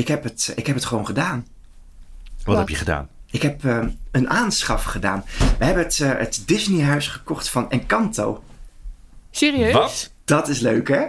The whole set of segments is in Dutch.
Ik heb het, ik heb het gewoon gedaan. Wat, Wat? heb je gedaan? Ik heb eh, een aanschaf gedaan. We hebben het, eh, het Disneyhuis gekocht van Encanto. Serieus? Wat? Dat is leuk, hè?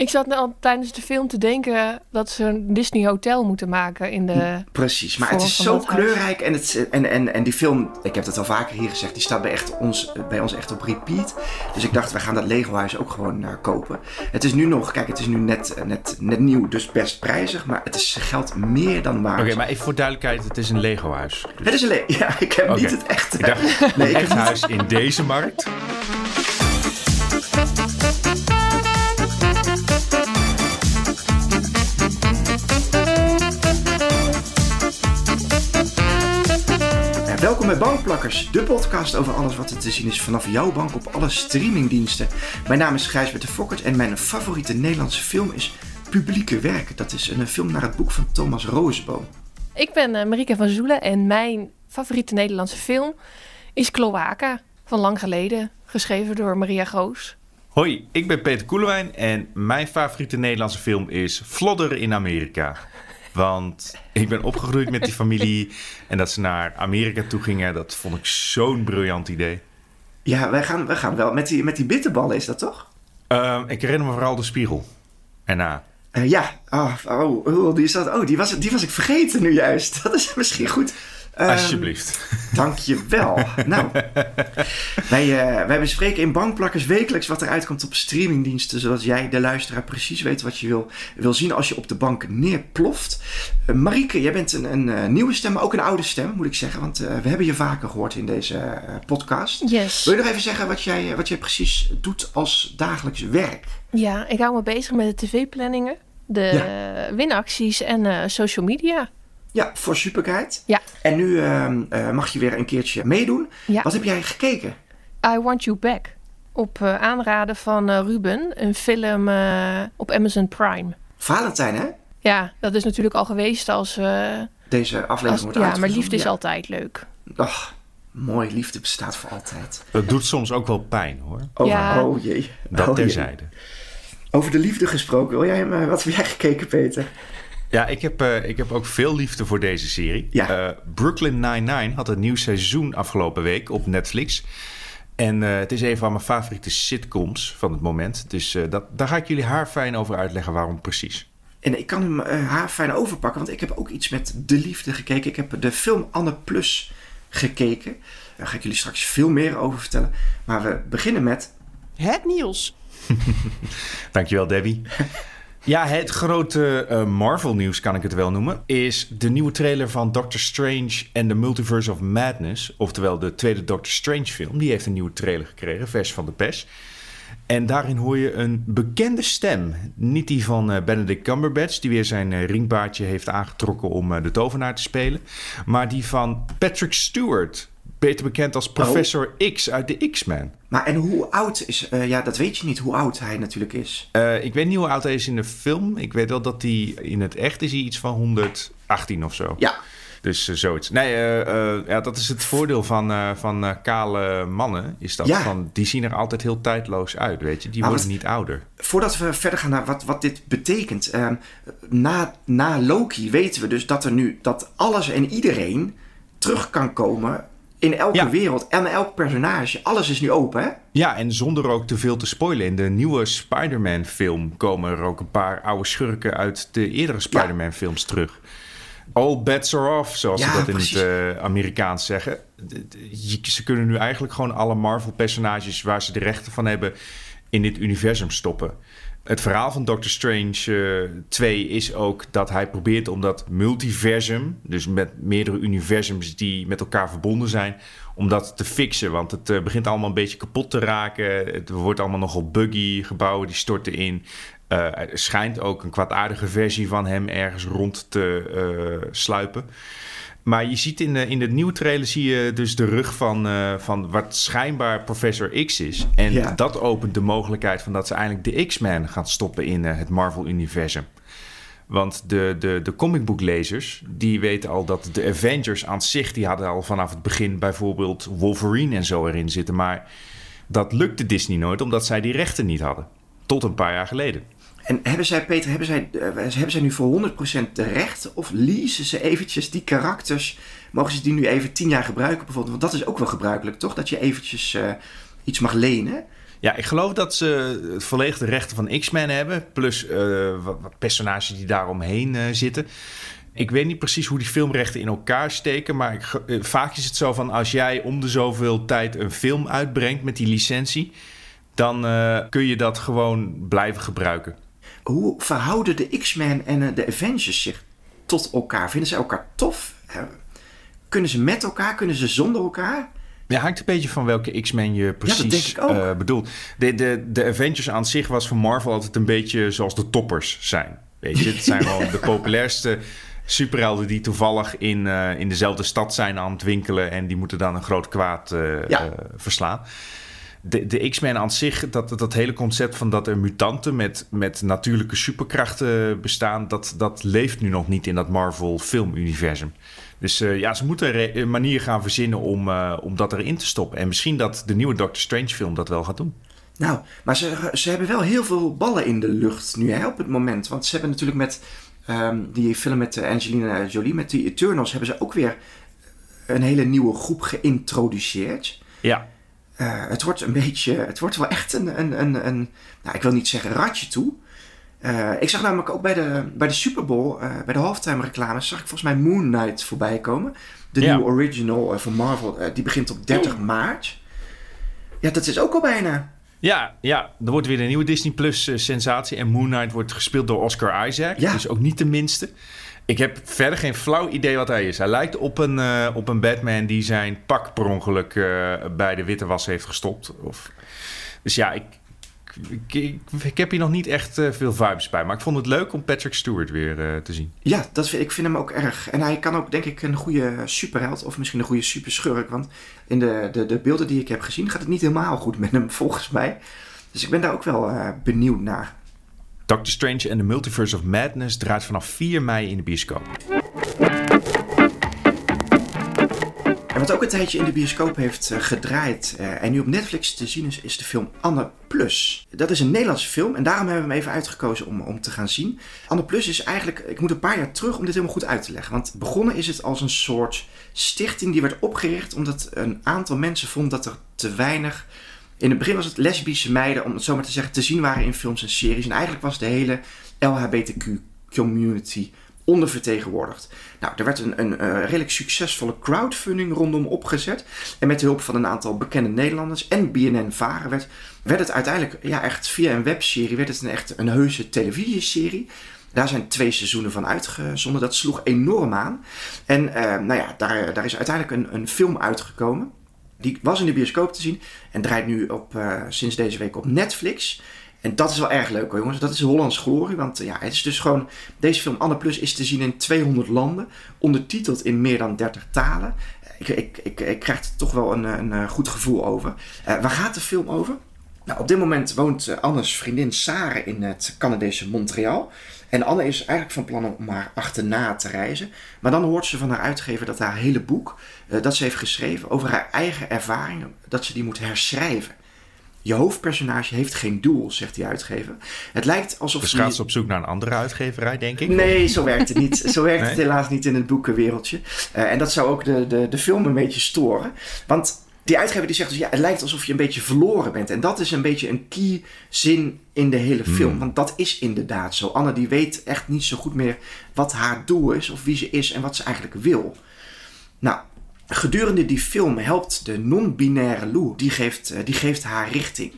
Ik zat nou al tijdens de film te denken dat ze een Disney Hotel moeten maken in de... Precies, maar het is zo dat kleurrijk. En, het, en, en, en die film, ik heb het al vaker hier gezegd, die staat bij, echt ons, bij ons echt op repeat. Dus ik dacht, we gaan dat Lego-huis ook gewoon eh, kopen. Het is nu nog, kijk, het is nu net, eh, net, net nieuw, dus best prijzig. Maar het is geld meer dan waard. Oké, maar even voor duidelijkheid, het is een Lego-huis. Dus- Het is alleen, ja, ik heb niet het echte. Ik dacht, Nee, een ik niet- huis in deze markt. welkom bij Bankplakkers, de podcast over alles wat er te zien is vanaf jouw bank op alle streamingdiensten. Mijn naam is Gijsbert de Fokkert en mijn favoriete Nederlandse film is Publieke Werken. Dat is een film naar het boek van Thomas Roosboom. Ik ben eh, Marike van Zoelen en mijn favoriete Nederlandse film is Cloaca van lang geleden. Geschreven door Maria Goos. Hoi, ik ben Peter Koelewijn en mijn favoriete Nederlandse film is Flodder in Amerika. Want ik ben opgegroeid met die familie en dat ze naar Amerika toe gingen, dat vond ik zo'n briljant idee. Ja, wij gaan, wij gaan wel met die, met die bitterballen, is dat toch? Ehm, ik herinner me vooral de spiegel. Erna. Eh, ja, oh, oh, oh, die, is dat, oh die, was, die was ik vergeten nu juist. Dat is misschien goed. Ehm, Alsjeblieft. Dank je wel. nou, wij, eh, wij bespreken in Bankplakkers wekelijks wat er uitkomt op streamingdiensten, zodat jij, de luisteraar, precies weet wat je wil, wil zien als je op de bank neerploft. Eh, Marieke, jij bent een, een eh, nieuwe stem, maar ook een oude stem, moet ik zeggen, want eh, we hebben je vaker gehoord in deze eh, podcast. Yes. Wil je nog even zeggen wat jij, wat jij precies doet als dagelijks werk? Ja, ik hou me bezig met de tv-planningen, de winacties en eh, social media. Ja, voor Superguide. Ja. En nu ehm, eh, mag je weer een keertje meedoen. Ja. Wat heb jij gekeken? I Want You Back. Op eh, aanraden van eh, Ruben, een film op Amazon Prime. Valentijn, hè? Ja, dat is natuurlijk al geweest als... eh, Deze aflevering als wordt ja, maar liefde is Ja. altijd leuk. Ach, mooi. Liefde bestaat voor altijd. Dat doet soms ook wel pijn hoor. Oh, Ja. oh jee. Dat oh, jee. terzijde. Over de liefde gesproken. Wil jij hem, wat heb jij gekeken, Peter? Ja, ik heb, eh, ik heb ook veel liefde voor deze serie. Ja. Eh, Brooklyn Nine-Nine had een nieuw seizoen afgelopen week op Netflix. En eh, het is een van mijn favoriete sitcoms van het moment. Dus eh, dat, daar ga ik jullie haar fijn over uitleggen waarom precies. En ik kan hem eh, haar fijn overpakken, want ik heb ook iets met de liefde gekeken. Ik heb de film Anne Plus gekeken. Daar ga ik jullie straks veel meer over vertellen. Maar we beginnen met... Het nieuws. Dankjewel, Debbie. Ja, het grote eh, Marvel-nieuws kan ik het wel noemen. Is de nieuwe trailer van Doctor Strange and the Multiverse of Madness. Oftewel de tweede Doctor Strange-film. Die heeft een nieuwe trailer gekregen, vers van de pers. En daarin hoor je een bekende stem. Niet die van eh, Benedict Cumberbatch, die weer zijn eh, ringbaardje heeft aangetrokken om de tovenaar te spelen. Maar die van Patrick Stewart. Beter bekend als Professor X uit de X-Men. Maar en hoe oud is... eh, ja, dat weet je niet, hoe oud hij natuurlijk is. Eh, ik weet niet hoe oud hij is in de film. Ik weet wel dat hij in het echt is hij iets van 118 of zo. Ja, Dus eh, zoiets. Nee, ja, dat is het voordeel van, van kale mannen. Is dat Ja. van, die zien er altijd heel tijdloos uit, weet je. Die Maar worden wat- niet ouder. voordat we verder gaan naar wat, wat dit betekent. ehm, na, na Loki weten we dus dat er nu... dat alles en iedereen terug kan komen... in elke Ja. wereld en elk personage. Alles is nu open, hè? Ja, en zonder ook te veel te spoilen. In de nieuwe Spider-Man film komen er ook een paar oude schurken uit de eerdere Spider-Man films terug. All bets are off, zoals Ja, ze dat in precies. het eh, Amerikaans zeggen. Ze kunnen nu eigenlijk gewoon alle Marvel-personages waar ze de rechten van hebben in dit universum stoppen. Het verhaal van Doctor Strange eh 2 is ook dat hij probeert om dat multiversum, dus met meerdere universums die met elkaar verbonden zijn, om dat te fixen. Want het eh, begint allemaal een beetje kapot te raken. Het wordt allemaal nogal buggy. Gebouwen die storten in. Eh, er schijnt ook een kwaadaardige versie van hem ergens rond te eh, sluipen. Maar je ziet in de, in de nieuwe trailer zie je dus de rug van, eh, van wat schijnbaar Professor X is. En Ja. dat opent de mogelijkheid van dat ze eindelijk de X-Men gaan stoppen in eh, het Marvel-universum. Want de, de, de comicboeklezers, die weten al dat de Avengers aan zich... die hadden al vanaf het begin bijvoorbeeld Wolverine en zo erin zitten. Maar dat lukte Disney nooit, omdat zij die rechten niet hadden. Tot een paar jaar geleden. En hebben zij, Peter, hebben zij, uh, hebben zij nu voor 100% de recht? Of leasen ze eventjes die karakters? Mogen ze die nu even tien jaar gebruiken bijvoorbeeld? Want dat is ook wel gebruikelijk, toch? Dat je eventjes uh, iets mag lenen. Ja, ik geloof dat ze volledig de rechten van X-Men hebben. Plus uh, wat, personages die daaromheen zitten. Ik weet niet precies hoe die filmrechten in elkaar steken. Maar ik, vaak is het zo van als jij om de zoveel tijd een film uitbrengt met die licentie. Dan kun je dat gewoon blijven gebruiken. Hoe verhouden de X-Men en de Avengers zich tot elkaar? Vinden ze elkaar tof? Kunnen ze met elkaar? Kunnen ze zonder elkaar? Ja, hangt een beetje van welke X-Men je precies ja, uh, bedoelt. De, de, de Avengers aan zich was voor Marvel altijd een beetje zoals de toppers zijn. Weet je, het zijn gewoon de populairste superhelden die toevallig in, uh, in dezelfde stad zijn aan het winkelen en die moeten dan een groot kwaad uh, ja. verslaan. De, de X-Men aan zich, dat, dat hele concept van dat er mutanten met, met natuurlijke superkrachten bestaan, dat, dat leeft nu nog niet in dat Marvel filmuniversum. Dus uh, ja, ze moeten een manier gaan verzinnen om, uh, om dat erin te stoppen. En misschien dat de nieuwe Doctor Strange film dat wel gaat doen. Nou, maar ze, ze hebben wel heel veel ballen in de lucht nu hè, op het moment. Want ze hebben natuurlijk met um, die film met Angelina Jolie, met die Eternals, hebben ze ook weer een hele nieuwe groep geïntroduceerd. Ja. Uh, het wordt een beetje, het wordt wel echt een, een, een, een nou, ik wil niet zeggen ratje toe. Uh, ik zag namelijk ook bij de, bij de Super Bowl, uh, bij de halftime reclames, zag ik volgens mij Moon Knight voorbij komen. De nieuwe original van Marvel, die begint op 30 maart. Ja, dat is ook al bijna. Ja, ja, er wordt weer een nieuwe Disney Plus sensatie. En Moon Knight wordt gespeeld door Oscar Isaac. Ja. Dus ook niet de minste. Ik heb verder geen flauw idee wat hij is. Hij lijkt op een, op een Batman die zijn pak per ongeluk bij de witte was heeft gestopt. Of... Dus ja, ik, ik, ik, heb hier nog niet echt uh, veel vibes bij. Maar ik vond het leuk om Patrick Stewart weer te zien. Ja, dat ik vind hem ook erg. En hij kan ook, denk ik, een goede superheld. Of misschien een goede superschurk. Want in de, de, de beelden die ik heb gezien gaat het niet helemaal goed met hem, volgens mij. Dus ik ben daar ook wel benieuwd naar. Doctor Strange and the Multiverse of Madness draait vanaf 4 mei in de bioscoop. En wat ook een tijdje in de bioscoop heeft uh, gedraaid uh, en nu op Netflix te zien is, is de film Anne Plus. Dat is een Nederlandse film en daarom hebben we hem even uitgekozen om, om te gaan zien. Anne Plus is eigenlijk, ik moet een paar jaar terug om dit helemaal goed uit te leggen. Want begonnen is het als een soort stichting die werd opgericht omdat een aantal mensen vond dat er te weinig... In het begin was het lesbische meiden, om het zo maar te zeggen, te zien waren in films en series. En eigenlijk was de hele LHBTQ community ondervertegenwoordigd. Nou, er werd een, een uh, redelijk succesvolle crowdfunding rondom opgezet. En met de hulp van een aantal bekende Nederlanders en BNN-Varen werd, werd het uiteindelijk, ja, echt via een webserie, werd het een echt een heuse televisieserie. Daar zijn twee seizoenen van uitgezonden. Dat sloeg enorm aan. En uh, nou ja, daar, daar is uiteindelijk een, een film uitgekomen. Die was in de bioscoop te zien en draait nu op, uh, sinds deze week op Netflix. En dat is wel erg leuk hoor, jongens. Dat is Hollands glorie. Want ja, het is dus gewoon. Deze film Anne Plus is te zien in 200 landen. Ondertiteld in meer dan 30 talen. Ik, ik, ik, krijg er toch wel een, een goed gevoel over. Waar gaat de film over? Nou, op dit moment woont Anne's vriendin Sarah in het Canadese Montreal. En Anne is eigenlijk van plan om haar achterna te reizen. Maar dan hoort ze van haar uitgever dat haar hele boek dat ze heeft geschreven over haar eigen ervaringen, dat ze die moet herschrijven. Je hoofdpersonage heeft geen doel, zegt die uitgever. Het lijkt alsof. Dus gaat ze op zoek naar een andere uitgeverij, denk ik? Nee, zo werkt het niet. Zo werkt nee? het helaas niet in het boekenwereldje. Uh, en dat zou ook de, de, de film een beetje storen. Want die uitgever die zegt dus ja, het lijkt alsof je een beetje verloren bent. En dat is een beetje een key zin in de hele film. Hmm. Want dat is inderdaad zo. Anne die weet echt niet zo goed meer wat haar doel is, of wie ze is en wat ze eigenlijk wil. Nou, gedurende die film helpt de non-binaire Lou, die geeft, die geeft haar richting.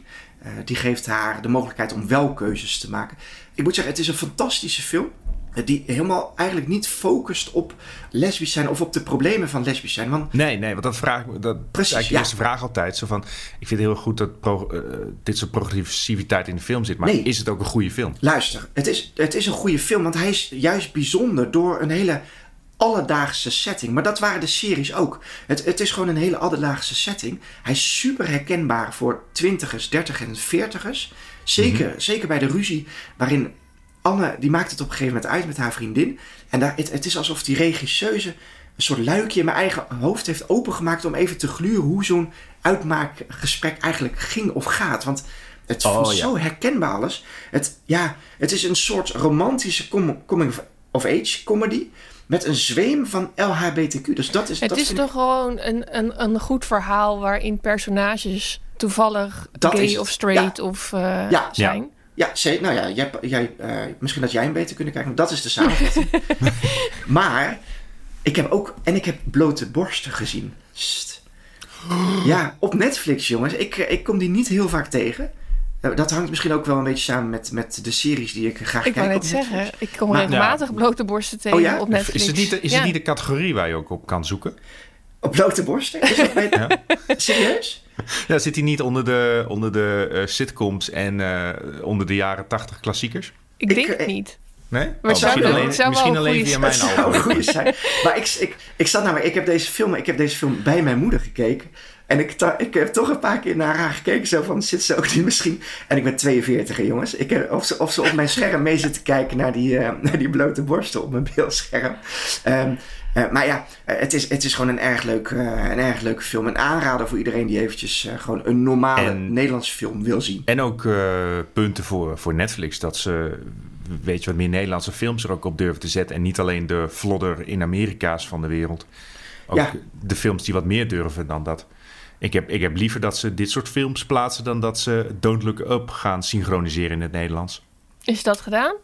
Uh, die geeft haar de mogelijkheid om wel keuzes te maken. Ik moet zeggen, het is een fantastische film. Die helemaal eigenlijk niet focust op lesbisch zijn of op de problemen van lesbisch zijn. Want, nee, nee, want dat vraag dat Precies, is eigenlijk de eerste vraag altijd. Zo van, ik vind het heel goed dat pro, uh, dit soort progressiviteit in de film zit. Maar nee. is het ook een goede film? Luister, het is, het is een goede film. Want hij is juist bijzonder door een hele alledaagse setting. Maar dat waren de series ook. Het, het is gewoon een hele alledaagse setting. Hij is super herkenbaar voor twintigers, dertigers en veertigers. Zeker, mm-hmm. zeker bij de ruzie waarin Anne, die maakt het op een gegeven moment uit met haar vriendin. En daar, het, het is alsof die regisseuse een soort luikje in mijn eigen hoofd heeft opengemaakt om even te gluren hoe zo'n uitmaakgesprek eigenlijk ging of gaat. Want Het Oh, voelt ja. zo herkenbaar alles. Het, ja, het is een soort romantische com- coming of age comedy. Met een zweem van LHBTQ. Dus dat is. Het dat is toch gewoon een, een, een goed verhaal waarin personages toevallig Dat gay of straight of eh, Ja. zijn. Ja, ze- nou ja, jij, jij, eh, misschien dat jij hem beter kunnen kijken. want Dat is de samenvatting. maar ik heb ook. En ik heb blote borsten gezien. Sst. Ja, op Netflix, jongens. Ik, eh, ik kom die niet heel vaak tegen. Dat hangt misschien ook wel een beetje samen met, met de series die ik graag Ik kijk. wou op net zeggen, ik kom Maar- regelmatig blote borsten tegen Oh ja? op Netflix. Is het niet, de, is Ja. het niet de categorie waar je ook op kan zoeken? Op blote borsten? Is dat bij... Ja. Serieus? Ja, zit hij niet onder de, onder de eh, sitcoms en eh, onder de jaren 80 klassiekers? Ik Ik, denk het eh, niet. Nee? Maar zou misschien alleen, zou misschien een alleen via zijn. mijn zou goeie zijn. Maar ik, ik, ik zat namelijk, ik heb deze film, ik heb deze film bij mijn moeder gekeken. En ik, ik heb toch een paar keer naar haar gekeken. Zo van, zit ze ook niet misschien? En ik ben 42, hè, jongens. Ik heb, of, ze, of ze op mijn scherm mee zit te kijken naar die, eh, naar die blote borsten op mijn beeldscherm. Ehm, eh, maar ja, eh, het is, het is gewoon een erg, leuk, een erg leuke film. Een aanrader voor iedereen die eventjes gewoon een normale En- Nederlandse film wil zien. En ook punten voor, voor Netflix. Dat ze, weet je, wat meer Nederlandse films er ook op durven te zetten. En niet alleen de vlodder in Amerika's van de wereld. Ook Ja. de films die wat meer durven dan dat. Ik heb, ik heb liever dat ze dit soort films plaatsen... dan dat ze Don't Look Up gaan synchroniseren in het Nederlands. Is dat gedaan?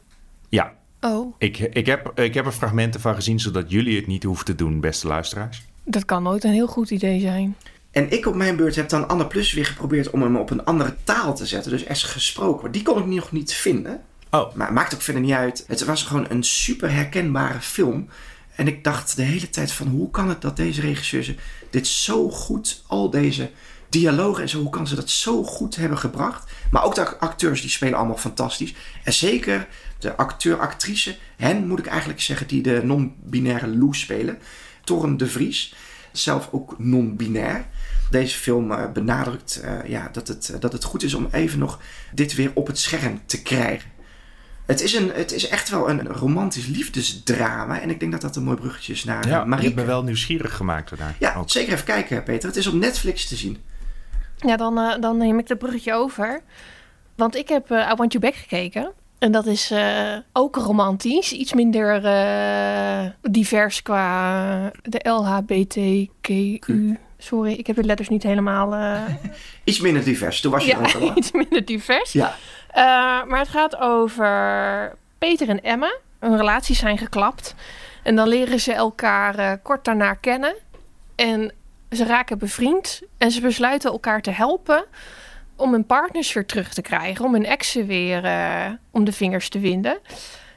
Ja, Oh, ik, ik, heb, ik heb er fragmenten van gezien... zodat jullie het niet hoeven te doen, beste luisteraars. dat kan nooit een heel goed idee zijn. En ik op mijn beurt heb dan Anne Plus weer geprobeerd om hem op een andere taal te zetten. Dus is gesproken. Die kon ik nog niet vinden. Oh, Maar maakt ook verder niet uit. Het was gewoon een super herkenbare film. En ik dacht de hele tijd van hoe kan het dat deze regisseur dit zo goed, al deze dialogen en zo, hoe kan ze dat zo goed hebben gebracht. Maar ook de acteurs die spelen allemaal fantastisch. En zeker de acteur, actrice, hen moet ik eigenlijk zeggen, die de non-binaire Lou spelen. Torren de Vries, zelf ook non-binair. Deze film eh, benadrukt eh, ja, dat, het, dat het goed is om even nog dit weer op het scherm te krijgen. Het is, een, het is echt wel een romantisch liefdesdrama. En ik denk dat dat een mooi bruggetje is naar ja, Marieke. hebt me wel nieuwsgierig gemaakt daarna. Ja, Ook. zeker even kijken, Peter. Het is op Netflix te zien. Ja, dan, eh, dan neem ik de bruggetje over. Want ik heb eh I Want You Back gekeken. En dat is eh, ook romantisch. Iets minder eh, divers qua de LHBTQU. Sorry, ik heb de letters niet helemaal... eh, Iets minder divers. Toen was je ja, er ook al. iets minder divers. Ja. Eh, maar het gaat over Peter en Emma. Hun relaties zijn geklapt. En dan leren ze elkaar eh, kort daarna kennen. En ze raken bevriend. En ze besluiten elkaar te helpen om hun partners weer terug te krijgen. Om hun exen weer eh, om de vingers te winden.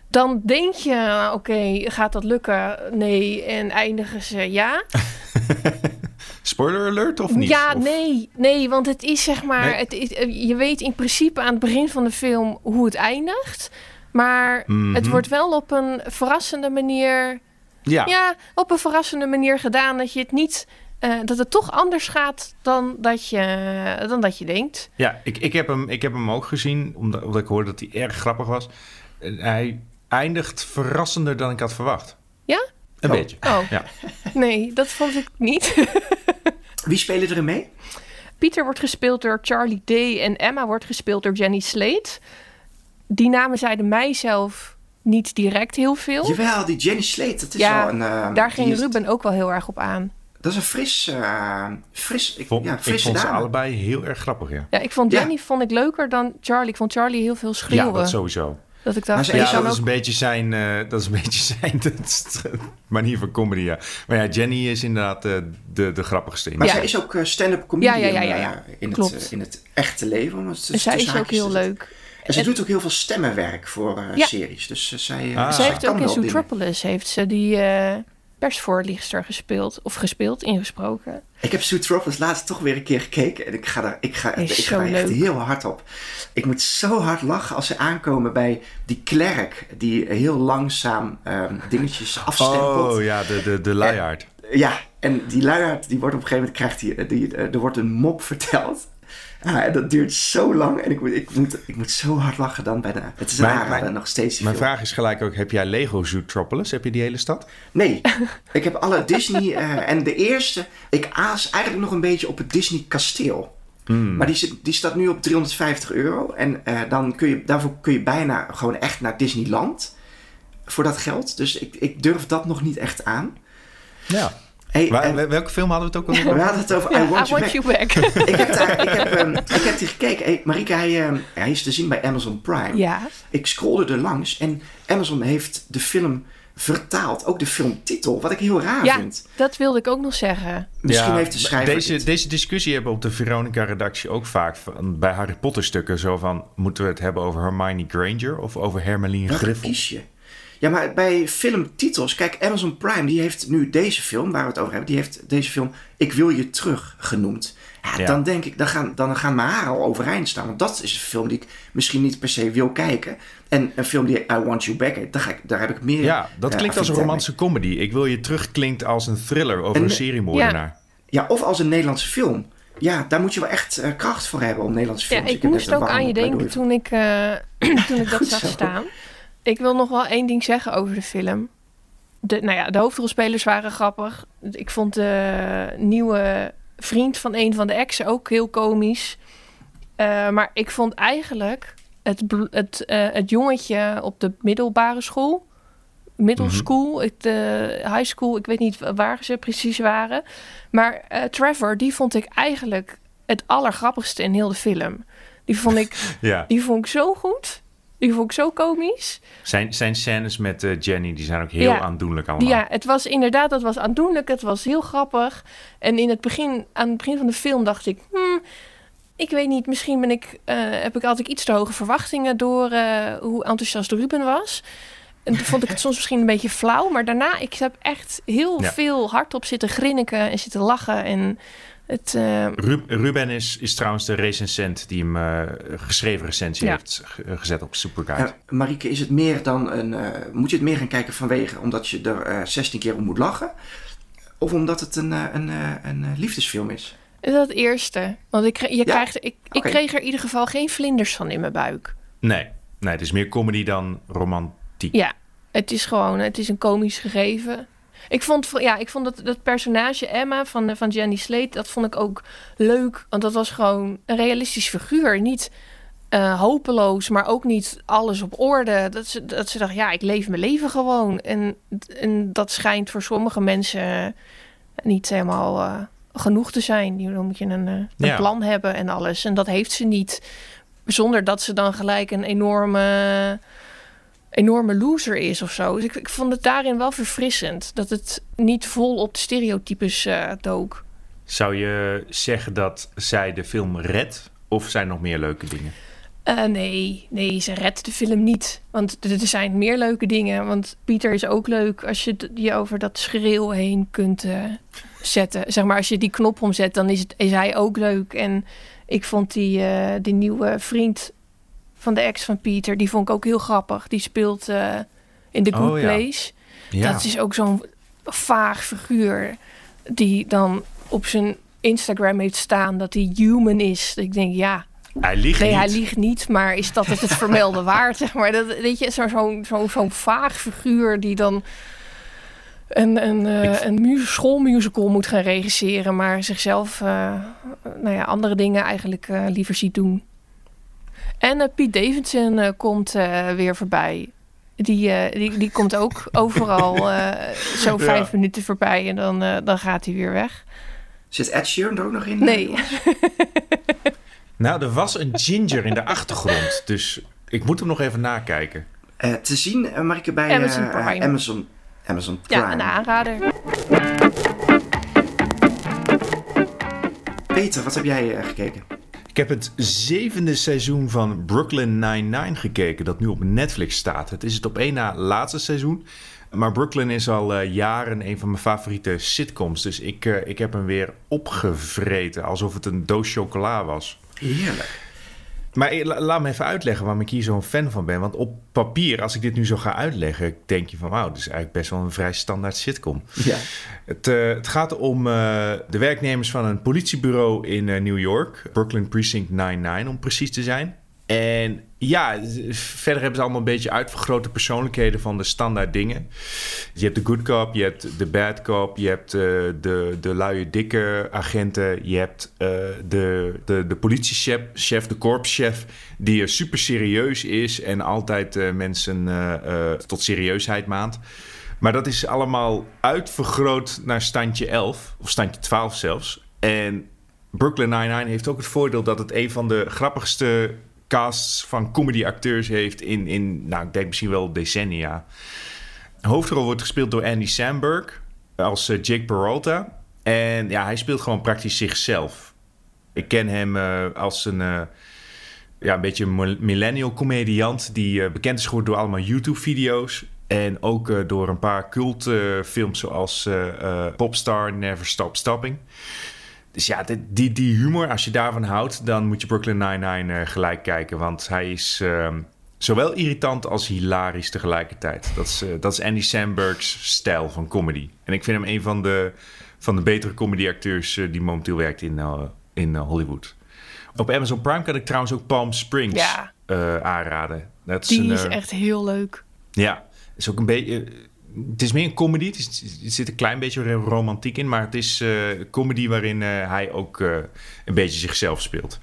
Dan denk je, oké, gaat dat lukken? Nee. En eindigen ze ja. Spoiler alert of niet? Ja, Of- nee, nee, want het is zeg maar, Nee? het is, eh, je weet in principe aan het begin van de film hoe het eindigt, maar Mhm. het wordt wel op een verrassende manier, Ja. ja, op een verrassende manier gedaan dat je het niet, eh, dat het toch anders gaat dan dat je, dan dat je denkt. Ja, ik, ik, heb hem, ik heb hem ook gezien, omdat, omdat ik hoorde dat hij erg grappig was. En hij eindigt verrassender dan ik had verwacht. Ja? Een Oh. beetje. Oh, Ja. nee, dat vond ik niet. Wie spelen er mee? Pieter wordt gespeeld door Charlie Day en Emma wordt gespeeld door Jenny Slate. Die namen zeiden mij zelf niet direct heel veel. Jawel, die Jenny Slate. Dat is Ja, wel een... eh, Daar ging is- Ruben ook wel heel erg op aan. Dat is een fris... eh, fris ik, Vond, ja, ik vond ze allebei heel erg grappig, ja. Ja, ik vond Ja. Jenny vond ik leuker dan Charlie. Ik vond Charlie heel veel schreeuwen. Ja, dat sowieso. Dat ik Maar dacht, ze ik is Ja, kan dat ook... is een beetje zijn, eh, dat is een beetje zijn manier van comedy, ja. Maar ja, Jenny is inderdaad eh, de, de grappigste in. Maar Ja. zij is ook eh, stand-up comedian Ja, ja, ja, ja, ja. eh, in, Klopt. het, eh, in het echte leven. het zij is ook heel leuk. En ze doet ook heel veel stemmenwerk voor eh, Ja. series. Dus eh, zij, eh, Ah. Ze zij heeft kan ook in. Zootropolis heeft ze die eh persvoorlichter gespeeld. Of gespeeld, ingesproken. Ik heb Zootropolis laatst toch weer een keer gekeken. En ik ga daar, ik ga, ik ga echt heel hard op. Ik moet zo hard lachen als ze aankomen bij die klerk. Die heel langzaam ehm, dingetjes afstempelt. Oh ja, de, de, de luiaard. Ja, en die luiaard, die wordt op een gegeven moment krijgt die, die, eh, er wordt een mop verteld. Ah, dat duurt zo lang. En ik moet, ik moet, ik moet zo hard lachen dan bij de... Het is een mijn- nog steeds Mijn vraag is gelijk ook, heb jij Lego Zootropolis? Heb je die hele stad? Nee, ik heb alle Disney... eh, en de eerste... Ik aas eigenlijk nog een beetje op het Disney kasteel. Hmm. Maar die, die staat nu op 350 euro. En eh, dan kun je, daarvoor kun je bijna gewoon echt naar Disneyland. Voor dat geld. Dus ik, ik durf dat nog niet echt aan. Ja. Hey, Waar- en- wel- welke film hadden we het ook alweer we over? hadden het over I Want, you, back. you back. ik, heb daar, ik, heb, ehm, ik heb die gekeken. Hey, Marika, hij, ehm, hij is te zien bij Amazon Prime. ja. Ik scrollde er langs en Amazon heeft de film vertaald. Ook de filmtitel, wat ik heel raar ja, vind. dat wilde ik ook nog zeggen. Misschien Ja, heeft de schrijver... Deze, dit. deze discussie hebben we op de Veronica-redactie ook vaak van, bij Harry Potter-stukken. Zo van, moeten we het hebben over Hermione Granger of over Hermeline Griffel? kies je? Ja, maar bij filmtitels... Kijk, Amazon Prime, die heeft nu deze film, waar we het over hebben... die heeft deze film Ik Wil Je Terug genoemd. Ja, Ja. dan denk ik, dan gaan, dan gaan mijn haren al overeind staan. Want dat is een film die ik misschien niet per se wil kijken. En een film die I Want You Back heet, daar, ga ik, daar heb ik meer... Ja, dat eh, klinkt als een romantische comedy. Ik wil je terug klinkt als een thriller over En- een seriemoordenaar. mee. Ja, of als een Nederlandse film. Ja, daar moet je wel echt eh, kracht voor hebben om Nederlandse Ja, films. ik heb moest net een ook aan je denken toen ik, eh, toen ik dat zag staan. Ik wil nog wel één ding zeggen over de film. De, nou ja, de hoofdrolspelers waren grappig. Ik vond de nieuwe vriend van een van de exen ook heel komisch. Eh, maar ik vond eigenlijk het, het, eh, het jongetje op de middelbare school... Middle school, het, eh, high school, ik weet niet waar ze precies waren. Maar Trevor, die vond ik eigenlijk het allergrappigste in heel de film. Die vond ik, Ja. die vond ik zo goed. Die vond ik zo komisch. Zijn, zijn scènes met eh, Jenny, die zijn ook heel Ja. aandoenlijk allemaal. Ja, het was inderdaad, dat was aandoenlijk. Het was heel grappig. En in het begin, aan het begin van de film dacht ik... Hmm, ik weet niet, misschien ben ik, eh, heb ik altijd iets te hoge verwachtingen... door eh, hoe enthousiast Ruben was. En toen vond ik het soms misschien een beetje flauw. Maar daarna, ik heb echt heel Ja. veel hardop zitten grinniken en zitten lachen. En het, eh, Ru- Ruben is, is trouwens de recensent die hem eh, geschreven recensie Ja. heeft ge- gezet op Superguide. Ja, Marieke, is het meer dan een. eh, moet je het meer gaan kijken vanwege omdat je er eh 16 keer om moet lachen? Of omdat het een, eh, een, eh, een eh, liefdesfilm is? dat eerste. Want ik, je krijgt, ik, ik kreeg er in ieder geval geen vlinders van in mijn buik. Nee, nee, het is meer comedy dan romantiek. Ja, het is gewoon, het is een komisch gegeven. Ik vond, ja, ik vond dat, dat personage Emma van, eh, van Jenny Slate, dat vond ik ook leuk. Want dat was gewoon een realistisch figuur. Niet eh, hopeloos, maar ook niet alles op orde. Dat ze, dat ze dacht, ja, ik leef mijn leven gewoon. En, en dat schijnt voor sommige mensen niet helemaal eh, genoeg te zijn. Dan moet je een, eh, een Ja. plan hebben en alles. En dat heeft ze niet. Zonder dat ze dan gelijk een enorme enorme loser is of zo. Dus ik, ik vond het daarin wel verfrissend. Dat het niet vol op de stereotypes eh, dook. Zou je zeggen dat zij de film redt? Of zijn nog meer leuke dingen? Eh, nee, nee, ze redt de film niet. Want er zijn meer leuke dingen. Want Pieter is ook leuk als je je over dat schreeuw heen kunt eh, zetten. Zeg maar, als je die knop omzet, dan is, het, is hij ook leuk. En ik vond die, die nieuwe vriend van de ex van Pieter, die vond ik ook heel grappig. Die speelt eh, in The Good Oh, ja. Place. Dat is ook zo'n vaag figuur die dan op zijn Instagram heeft staan dat hij human is. Ik denk, ja, Hij liegt nee, niet. hij liegt niet, maar is dat het het vermelden waard? Zeg maar. Dat, weet je, zo'n zo, zo, zo'n vaag figuur die dan een, een, eh, een mu- schoolmusical moet gaan regisseren, maar zichzelf, eh, nou ja, andere dingen eigenlijk eh, liever ziet doen. En eh, Piet Davidson eh, komt eh, weer voorbij. Die, eh, die, die komt ook overal eh, zo Ja. vijf minuten voorbij en dan, eh, dan gaat hij weer weg. Zit Ed Sheeran er ook nog in? Nee, Nou, er was een ginger in de achtergrond. Dus ik moet hem nog even nakijken. Eh, te zien, eh, Marike, bij Amazon eh, Prime. Amazon, Amazon Prime. ja, een aanrader. Peter, wat heb jij gekeken? Ik heb het zevende seizoen van Brooklyn Nine-Nine gekeken, dat nu op Netflix staat. Het is het op één na laatste seizoen. Maar Brooklyn is al eh, jaren een van mijn favoriete sitcoms. Dus ik, eh, ik heb hem weer opgevreten, alsof het een doos chocola was. Heerlijk. Maar eh, la- laat me even uitleggen waarom ik hier zo'n fan van ben. Want op papier, als ik dit nu zo ga uitleggen, denk je van... wauw, dit is eigenlijk best wel een vrij standaard sitcom. Ja. Het, eh, het gaat om eh, de werknemers van een politiebureau in New York. Brooklyn Precinct 99 om precies te zijn. En ja, verder hebben ze allemaal een beetje uitvergrote persoonlijkheden van de standaard dingen. Je hebt de good cop, je hebt de bad cop, je hebt uh, de, de luie dikke agenten, je hebt uh, de, de, de politiechef, chef, de korpschef, die super serieus is en altijd uh, mensen tot serieusheid maand. Maar dat is allemaal uitvergroot naar standje 11, of standje 12 zelfs. En Brooklyn Nine-Nine heeft ook het voordeel dat het een van de grappigste casts van comedy-acteurs heeft in, in, nou, ik denk misschien wel decennia. De hoofdrol wordt gespeeld door Andy Samberg als uh, Jake Peralta. En ja, hij speelt gewoon praktisch zichzelf. Ik ken hem uh, als een, ja, een beetje millennial comediant die bekend is geworden door allemaal YouTube-video's. En ook door een paar cultfilms zoals Popstar, Never Stop Stopping. Dus ja, die, die humor, als je daarvan houdt, dan moet je Brooklyn Nine-Nine uh, gelijk kijken. Want hij is uh, zowel irritant als hilarisch tegelijkertijd. Dat is, uh, dat is Andy Samberg's stijl van comedy. En ik vind hem een van de, van de betere comedyacteurs uh, die momenteel werkt in, in Hollywood. Op Amazon Prime kan ik trouwens ook Palm Springs ja. aanraden. Dat is die een, is echt heel leuk. Ja, is ook een beetje het is meer een comedy. Het er zit een klein beetje romantiek in. Maar het is uh, comedy waarin uh, hij ook uh, een beetje zichzelf speelt.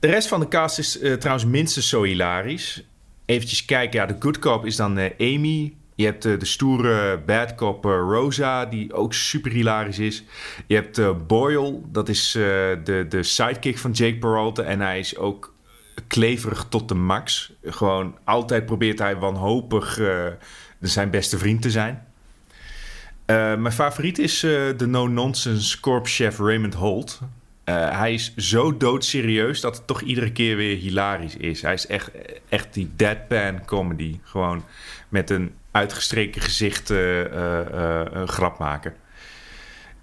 De rest van de cast is trouwens minstens zo hilarisch. Eventjes kijken. Ja, de good cop is dan Amy. Je hebt de stoere bad cop Rosa, die ook super hilarisch is. Je hebt Boyle, dat is de, de sidekick van Jake Peralta. En hij is ook kleverig tot de max. Gewoon altijd probeert hij wanhopig zijn beste vriend te zijn. Uh, mijn favoriet is uh, de no-nonsense korpschef Raymond Holt. Uh, hij is zo doodserieus dat het toch iedere keer weer hilarisch is. Hij is echt, echt die deadpan comedy. Gewoon met een uitgestreken gezicht een grap maken.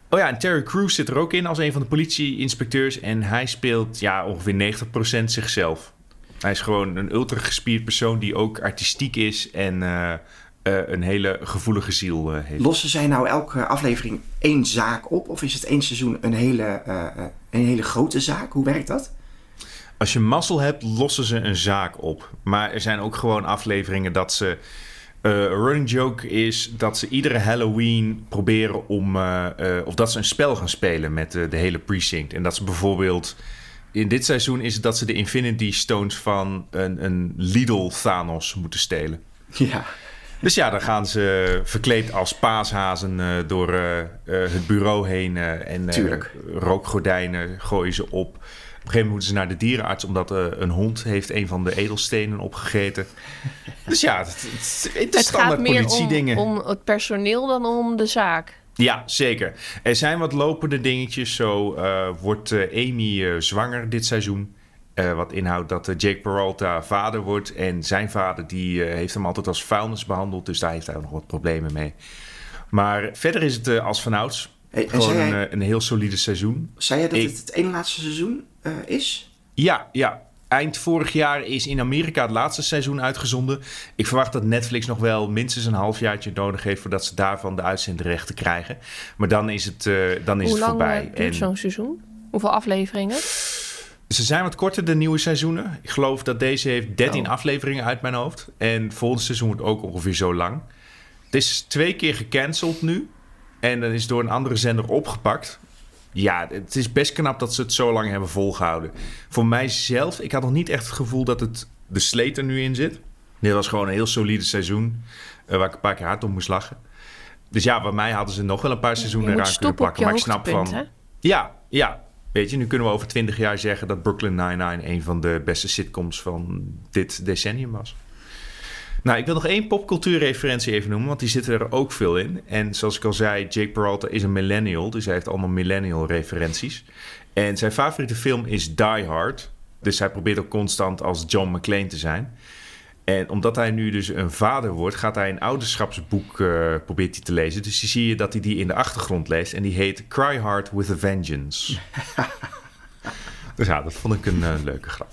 Oh ja, en Terry Crews zit er ook in als een van de politieinspecteurs. En hij speelt ja, ongeveer 90% zichzelf. Hij is gewoon een ultra gespierd persoon die ook artistiek is en uh, een hele gevoelige ziel uh, heeft. Lossen zij nou elke aflevering één zaak op? Of is het één seizoen een hele, uh, een hele grote zaak? Hoe werkt dat? Als je mazzel hebt, lossen ze een zaak op. Maar er zijn ook gewoon afleveringen dat ze... een running joke is dat ze iedere Halloween proberen om... of dat ze een spel gaan spelen met de hele precinct. En dat ze bijvoorbeeld... In dit seizoen is het dat ze de Infinity Stones van een, een Lidl Thanos moeten stelen. Ja. Dus ja, dan gaan ze verkleed als paashazen uh, door uh, uh, het bureau heen. en rookgordijnen gooien ze op. Op een gegeven moment moeten ze naar de dierenarts... omdat een hond heeft een van de edelstenen opgegeten. Dus ja, het, het, het is standaard politiedingen. Om, om het personeel dan om de zaak. Ja, zeker. Er zijn wat lopende dingetjes. Zo wordt Amy zwanger dit seizoen. Uh, wat inhoudt dat uh, Jake Peralta vader wordt. En zijn vader die, uh, heeft hem altijd als vuilnis behandeld. Dus daar heeft hij nog wat problemen mee. Maar verder is het als vanouds. Hey, gewoon een, een, heel solide seizoen. Zei je dat het het ene laatste seizoen is? Ja, ja. Eind vorig jaar is in Amerika het laatste seizoen uitgezonden. Ik verwacht dat Netflix nog wel minstens een halfjaartje nodig heeft... voordat ze daarvan de uitzendrechten krijgen. Maar dan is het, dan is Hoe het voorbij. Hoe lang duurt zo'n seizoen? Hoeveel afleveringen? Ze zijn wat korter, de nieuwe seizoenen. Ik geloof dat deze heeft 13 afleveringen uit mijn hoofd. En volgend seizoen wordt ook ongeveer zo lang. Het is twee keer gecanceld nu. En dan is door een andere zender opgepakt. Ja, het is best knap dat ze het zo lang hebben volgehouden. Voor mijzelf, ik had nog niet echt het gevoel dat het de sleet er nu in zit. Dit was gewoon een heel solide seizoen. Uh, waar ik een paar keer hard om moest lachen. Dus ja, bij mij hadden ze nog wel een paar seizoenen eraan kunnen plakken. Maar ik snap van. Hè? Ja, ja. Weet je, nu kunnen we over twintig jaar zeggen dat Brooklyn Nine-Nine een van de beste sitcoms van dit decennium was. Nou, ik wil nog één popcultuurreferentie even noemen, want die zitten er ook veel in. En zoals ik al zei, Jake Peralta is een millennial, dus hij heeft allemaal millennial referenties. En zijn favoriete film is Die Hard. Dus hij probeert ook constant als John McClane te zijn. En omdat hij nu dus een vader wordt, gaat hij een ouderschapsboek uh, probeert hij te lezen. Dus dan zie je dat hij die in de achtergrond leest. En die heet Cry Hard with a Vengeance. dus ja, dat vond ik een uh, leuke grap.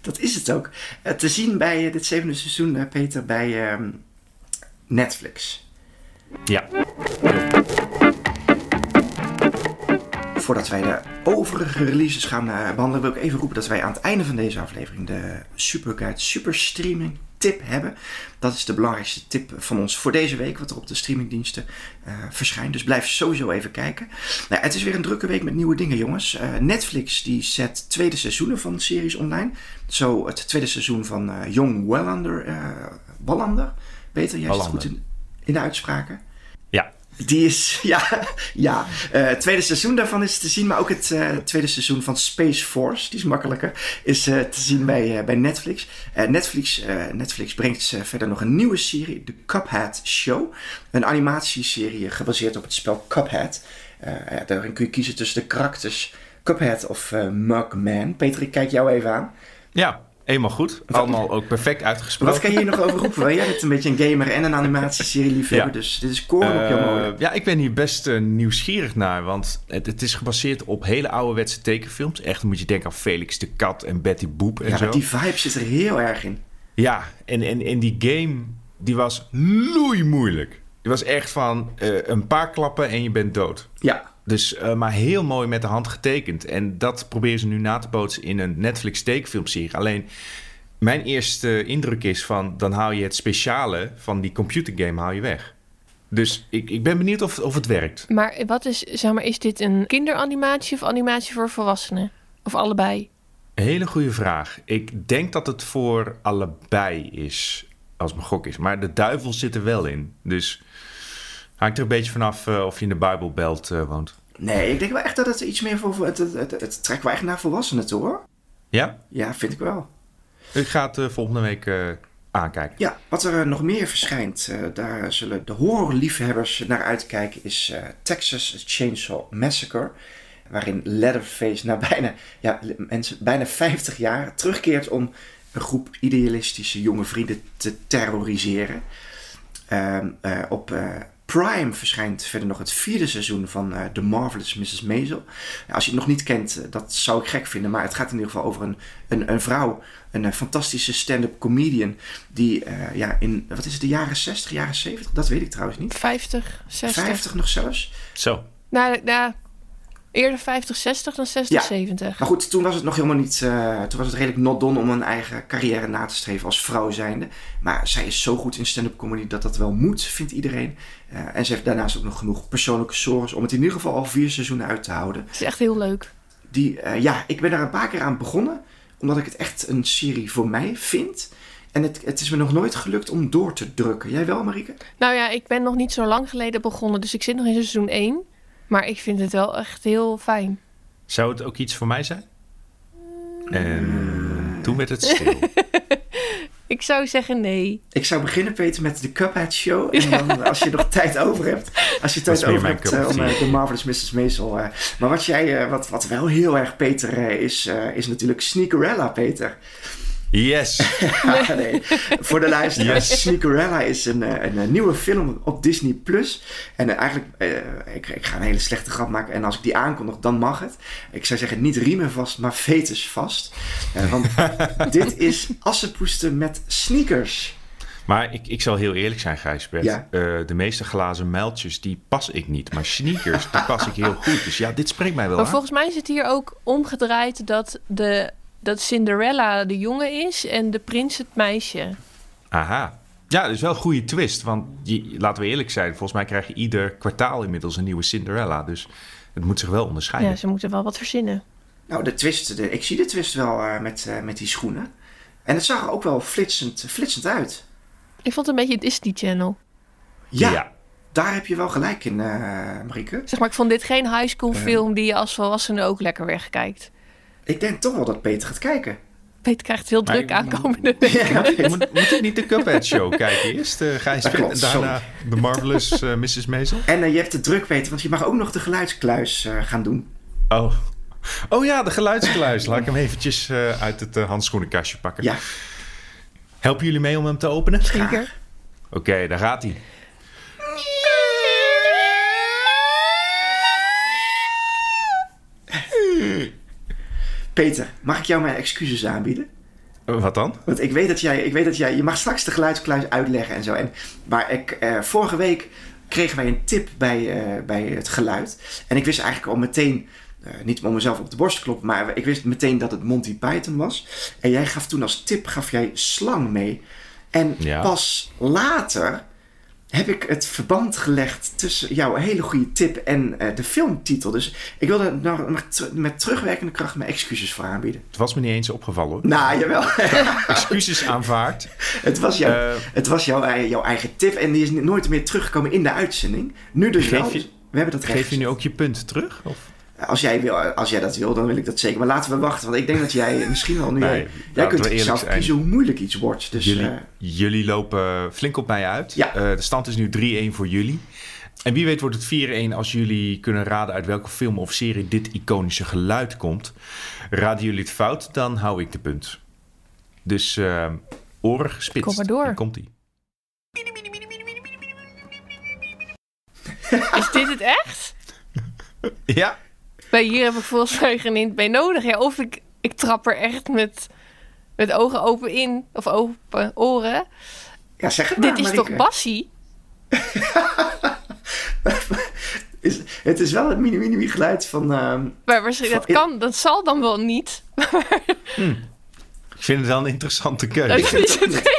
Dat is het ook. Uh, te zien bij dit zevende seizoen, Peter, bij ehm, Netflix. Ja. Voordat wij de overige releases gaan uh, behandelen, wil ik even roepen dat wij aan het einde van deze aflevering de Superguide Super Streaming tip hebben. Dat is de belangrijkste tip van ons voor deze week, wat er op de streamingdiensten uh, verschijnt. Dus blijf sowieso even kijken. Nou, het is weer een drukke week met nieuwe dingen, jongens. Uh, Netflix die zet tweede seizoenen van de series online. Zo het tweede seizoen van uh, Young Wallander. Wallander? Beter, jij is goed in, in de uitspraken. Ja. Die is, ja, ja. Uh, het tweede seizoen daarvan is te zien, maar ook het uh, tweede seizoen van Space Force, die is makkelijker, is uh, te zien bij, bij Netflix. Netflix. Netflix brengt verder nog een nieuwe serie, de Cuphead Show. Een animatieserie gebaseerd op het spel Cuphead. daarin kun je kiezen tussen de karakters Cuphead of Mugman. Peter, ik kijk jou even aan. Ja, Eenmaal goed. Allemaal ook perfect uitgesproken. Wat kan je hier nog over roepen? Jij bent een beetje een gamer en een animatieserie liefhebber. Ja. Dus dit is koren op jouw uh, molen. Ja, ik ben hier best uh, nieuwsgierig naar. Want het, het, is gebaseerd op hele ouderwetse tekenfilms. Echt moet je denken aan Felix de Kat en Betty Boep en ja, zo. die vibe zit er heel erg in. Ja, en, en, en die game die was loei moeilijk. Die was echt van uh, een paar klappen en je bent dood. Ja. Dus, uh, maar heel mooi met de hand getekend. En dat proberen ze nu na te bootsen in een Netflix tekenfilmserie. Alleen, mijn eerste indruk is van... dan haal je het speciale van die computergame haal je weg. Dus ik, ik ben benieuwd of, of het werkt. Maar wat is, zeg maar, is dit een kinderanimatie of animatie voor volwassenen? Of allebei? Hele goede vraag. Ik denk dat het voor allebei is, als mijn gok is. Maar de duivel zit er wel in. Dus hangt er een beetje vanaf uh, of je in de Bijbelbelt uh, woont. Nee, ik denk wel echt dat het iets meer voor... Het, het, het, het trekt wel echt naar volwassenen toe, hoor. Ja? Ja, vind ik wel. Ik ga het uh, volgende week aankijken. Ja, wat er nog meer verschijnt, daar zullen de horrorliefhebbers naar uitkijken, is Texas Chainsaw Massacre. Waarin Leatherface na bijna, ja, mensen, bijna 50 jaar terugkeert om een groep idealistische jonge vrienden te terroriseren. op Prime verschijnt verder nog het vierde seizoen van uh, The Marvelous Mrs. Maisel. als je het nog niet kent, uh, dat zou ik gek vinden. Maar het gaat in ieder geval over een, een, een vrouw, een, een fantastische stand-up comedian. Die uh, ja, in, wat is het, de jaren 60, jaren 70? Dat weet ik trouwens niet. 50, 60. 50 nog zelfs. Zo. Nou, nou eerder 50, 60 dan 60, ja. 70. Maar goed, toen was het nog helemaal niet. Uh, toen was het redelijk not done om een eigen carrière na te streven als vrouw zijnde. Maar zij is zo goed in stand-up comedy dat dat wel moet, vindt iedereen. Uh, en ze heeft daarnaast ook nog genoeg persoonlijke zorgen om het in ieder geval al vier seizoenen uit te houden. Het is echt heel leuk. Die, uh, ja, ik ben daar een paar keer aan begonnen, omdat ik het echt een serie voor mij vind. En het, het is me nog nooit gelukt om door te drukken. Jij wel, Marieke? Nou ja, ik ben nog niet zo lang geleden begonnen, dus ik zit nog in seizoen 1. Maar ik vind het wel echt heel fijn. Zou het ook iets voor mij zijn? En toen werd het stil. ik zou zeggen nee. Ik zou beginnen, Peter, met de Cuphead Show. En dan, als je nog tijd over hebt, als je tijd over hebt uh, om uh, de Marvelous Mrs. Maisel. Uh, maar wat jij, wat, wat wel heel erg Peter is, is natuurlijk Sneakerella, Peter. Yes. ja, nee. Voor de luisteraars, yes. Sneakerella is een, een, een, nieuwe film op Disney+. Plus. En uh, eigenlijk, uh, ik, ik ga een hele slechte grap maken. En als ik die aankondig, dan mag het. Ik zou zeggen, niet riemen vast, maar fetus vast. Uh, want dit is assenpoesten met sneakers. Maar ik, ik zal heel eerlijk zijn, Gijsbert. Ja. Uh, de meeste glazen muiltjes, die pas ik niet. Maar sneakers, die pas ik heel goed. Dus ja, dit spreekt mij wel Maar aan. volgens mij is het hier ook omgedraaid dat de dat Cinderella de jongen is en de prins het meisje. Aha. Ja, dat is wel een goede twist. Want je, laten we eerlijk zijn, volgens mij krijg je ieder kwartaal inmiddels een nieuwe Cinderella. Dus het moet zich wel onderscheiden. Ja, ze moeten wel wat verzinnen. Nou, de twist, de, ik zie de twist wel uh, met, uh, met die schoenen. En het zag er ook wel flitsend, flitsend uit. Ik vond het een beetje Disney Channel. Ja, ja. daar heb je wel gelijk in, uh, Marieke. Zeg maar, ik vond dit geen high school film die je als volwassene ook lekker wegkijkt. Ik denk toch wel dat Peter gaat kijken. Peter krijgt heel druk maar, aankomende weken. Ja, moet, moet ik niet de Cuphead Show kijken eerst? Uh, ga je spelen en daarna de Marvelous uh, Mrs. Maisel? En uh, je hebt het druk, Peter, want je mag ook nog de geluidskluis gaan doen. Oh. oh ja, de geluidskluis. Laat ik hem eventjes uit het handschoenenkastje pakken. Ja. Helpen jullie mee om hem te openen? Zeker. Oké, okay, daar gaat hij. Peter, mag ik jou mijn excuses aanbieden? Wat dan? Want ik weet dat jij, ik weet dat jij, je mag straks de geluidskluis uitleggen en zo. En, maar ik, eh, vorige week kregen wij een tip bij, uh, bij het geluid. En ik wist eigenlijk al meteen eh, niet om mezelf op de borst te kloppen, maar ik wist meteen dat het Monty Python was. En jij gaf toen als tip gaf jij slang mee. En Ja. pas later heb ik het verband gelegd tussen jouw hele goede tip en eh, de filmtitel. Dus ik wilde met terugwerkende kracht mijn excuses voor aanbieden. Het was me niet eens opgevallen hoor. Nou, jawel. Excuses aanvaard. het was, jouw, Eh, het was jouw, ei- jouw eigen tip en die is nooit meer teruggekomen in de uitzending. Nu dus Geef wel. je- We hebben dat Geef je nu ook je punt terug? Of? Als jij, wil, als jij dat wil, dan wil ik dat zeker. Maar laten we wachten, want ik denk dat jij misschien wel nu... Nee, jij kunt zelf zijn. kiezen hoe moeilijk iets wordt. Dus jullie, eh, jullie lopen flink op mij uit. Ja. Eh, de stand is nu 3-1 voor jullie. En wie weet wordt het 4-1 als jullie kunnen raden uit welke film of serie dit iconische geluid komt. Raden jullie het fout, dan hou ik de punt. Dus eh oren gespitst. Kom maar door. Hier komt-ie. Is dit het echt? Ja, Bij hier heb ik volgens mij geen hint bij nodig. Ja, of ik, ik trap er echt met, met ogen open in. Of open oren. ja, zeg het maar, Dit is Marieke. toch Bassie? Is, het is wel het mini-mini geluid van... ehm, Maar waarschijnlijk, dat kan, dat zal dan wel niet. ik vind het wel een interessante keuze. is.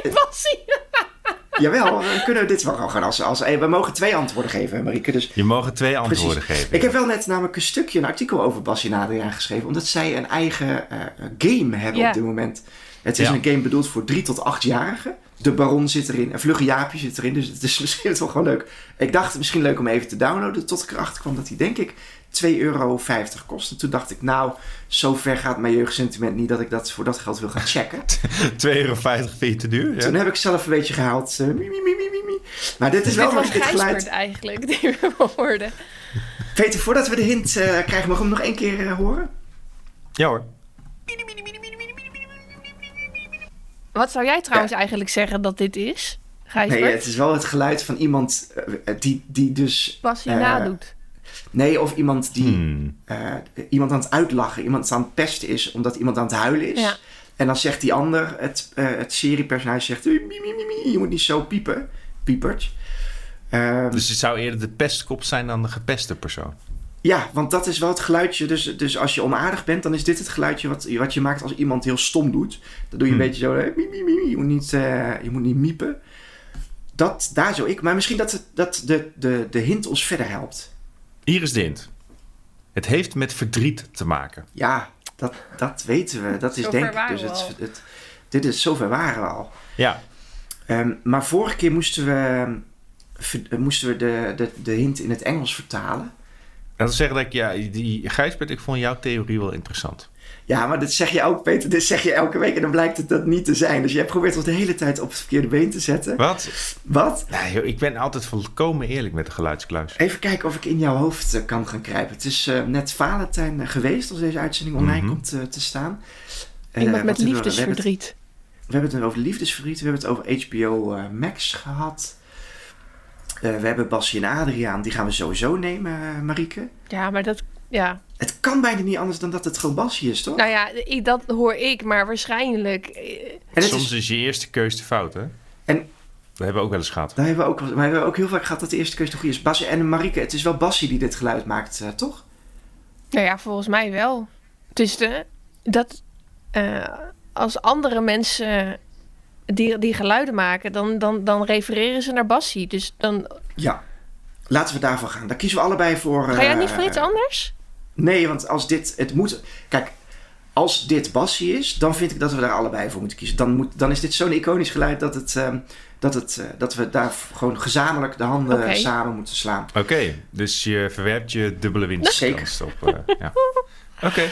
jawel, dan kunnen we dit wel gewoon als... als hey, we mogen twee antwoorden geven, Marieke. Dus Je mag twee antwoorden Precies. geven. Ik heb wel net namelijk een stukje, een artikel over Bassie en Adriaan geschreven. Omdat zij een eigen eh, game hebben op dit moment. Het is Ja. een game bedoeld voor 3 tot 8-jarigen. De Baron zit erin. En Vlugge Jaapje zit erin. Dus het is misschien wel gewoon leuk. Ik dacht het misschien leuk om even te downloaden. Tot ik erachter kwam dat die denk ik 2,50 euro kost. En toen dacht ik, nou, zo ver gaat mijn jeugdsentiment niet dat ik dat voor dat geld wil gaan checken. 2,50 euro vind je te duur? Ja? Toen heb ik zelf een beetje gehaald. eh, mi, mi, mi, mi, mi, mi. Maar dit is wel nog dit geluid. eigenlijk, die we hoorden. Peter, voordat we de hint eh, krijgen, mogen we hem nog één keer eh, horen? Ja hoor. Wat zou jij trouwens eigenlijk zeggen dat dit is? Gijsbert? Nee, het is wel het geluid van iemand eh, die, die dus... Bassie eh, nadoet. Nee, of iemand die Hmm. eh, iemand aan het uitlachen, iemand aan het pesten is omdat iemand aan het huilen is. Ja. En dan zegt die ander, het, eh het seriepersonage zegt, "Eh, mie, mie, mie, mie, je moet niet zo piepen. Piepert. Ehm, Dus het zou eerder de pestkop zijn dan de gepeste persoon. Ja, want dat is wel het geluidje. Dus, dus als je onaardig bent, dan is dit het geluidje wat, wat je maakt als iemand heel stom doet. Dan doe je een Hmm. beetje zo, eh, mie, mie, mie, mie. Je, moet niet, eh, je moet niet miepen. Dat, daar zo ik. Maar misschien dat, dat de, de, de hint ons verder helpt. Hier is de hint. Het heeft met verdriet te maken. Ja, dat, dat weten we. Dat is Zover denk ik dus het, het, Dit is zover waren we al. Ja. Ehm, maar vorige keer moesten we, ver- eh, moesten we de, de, de hint in het Engels vertalen. Dat wil zeggen dat ik, ja, die Gijsbert, ik vond jouw theorie wel interessant. Ja, maar dit zeg je ook, Peter. Dit zeg je elke week en dan blijkt het dat niet te zijn. Dus jij probeert ons de hele tijd op het verkeerde been te zetten. Wat? Wat? Nee, joh, ik ben altijd volkomen eerlijk met de geluidskluis. Even kijken of ik in jouw hoofd eh, kan gaan krijpen. Het is eh, net Valentijn eh, geweest als deze uitzending online Mhm. komt te staan. Iemand met hebben, het, liefdesverdriet. we hebben het over liefdesverdriet. We hebben het over HBO eh, Max gehad. Eh, we hebben Basje en Adriaan. Die gaan we sowieso nemen, Marieke. Ja, maar dat... Ja. Het kan bijna niet anders dan dat het gewoon Basje is, toch? Nou ja, ik, dat hoor ik, maar waarschijnlijk... eh, en het Soms is, is je eerste keus de fout, hè? En- We hebben ook wel eens gehad. daar hebben we ook, maar we hebben ook heel vaak gehad dat de eerste keuze de goede is. Basje en Marieke, het is wel Basje die dit geluid maakt, eh, toch? Nou ja, volgens mij wel. Dus de, dat eh, als andere mensen die, die geluiden maken, dan, dan, dan refereren ze naar Bassie. Dus dan Ja. Laten we daarvoor gaan. Daar kiezen we allebei voor. ga jij niet voor iets anders? Nee, want als dit, het moet, kijk, als dit Bassie is, dan vind ik dat we daar allebei voor moeten kiezen. Dan, moet, dan is dit zo'n iconisch geluid dat, het, ehm, dat, het, eh, dat we daar gewoon gezamenlijk de handen samen moeten slaan. Oké, dus je verwerpt je dubbele winst. Zeker. Op, eh, ja. Oké,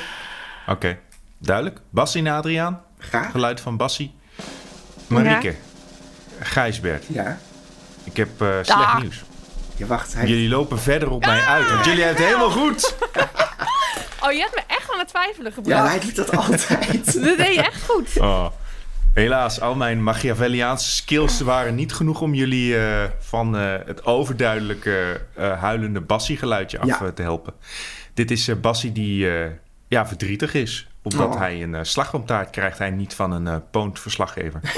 oké. Duidelijk. Bassie en Adriaan. Graag. Geluid van Bassie. Marieke. Gijsbert. Ja. Ik heb eh, slecht Ah. nieuws. Ja, wacht. Hij... Jullie lopen verder op mij uit, want jullie hebben het helemaal goed. Oh, je hebt me echt aan het twijfelen Ja, gebracht. hij doet dat altijd. Dat deed je echt goed. Oh. Helaas, al mijn Machiavelliaanse skills waren niet genoeg om jullie eh, van eh, het overduidelijke eh, huilende Bassie-geluidje af Ja. te helpen. Dit is eh, Bassie die eh, ja, verdrietig is. Omdat Oh. hij een eh, slagroomtaart krijgt hij niet van een eh poont verslaggever.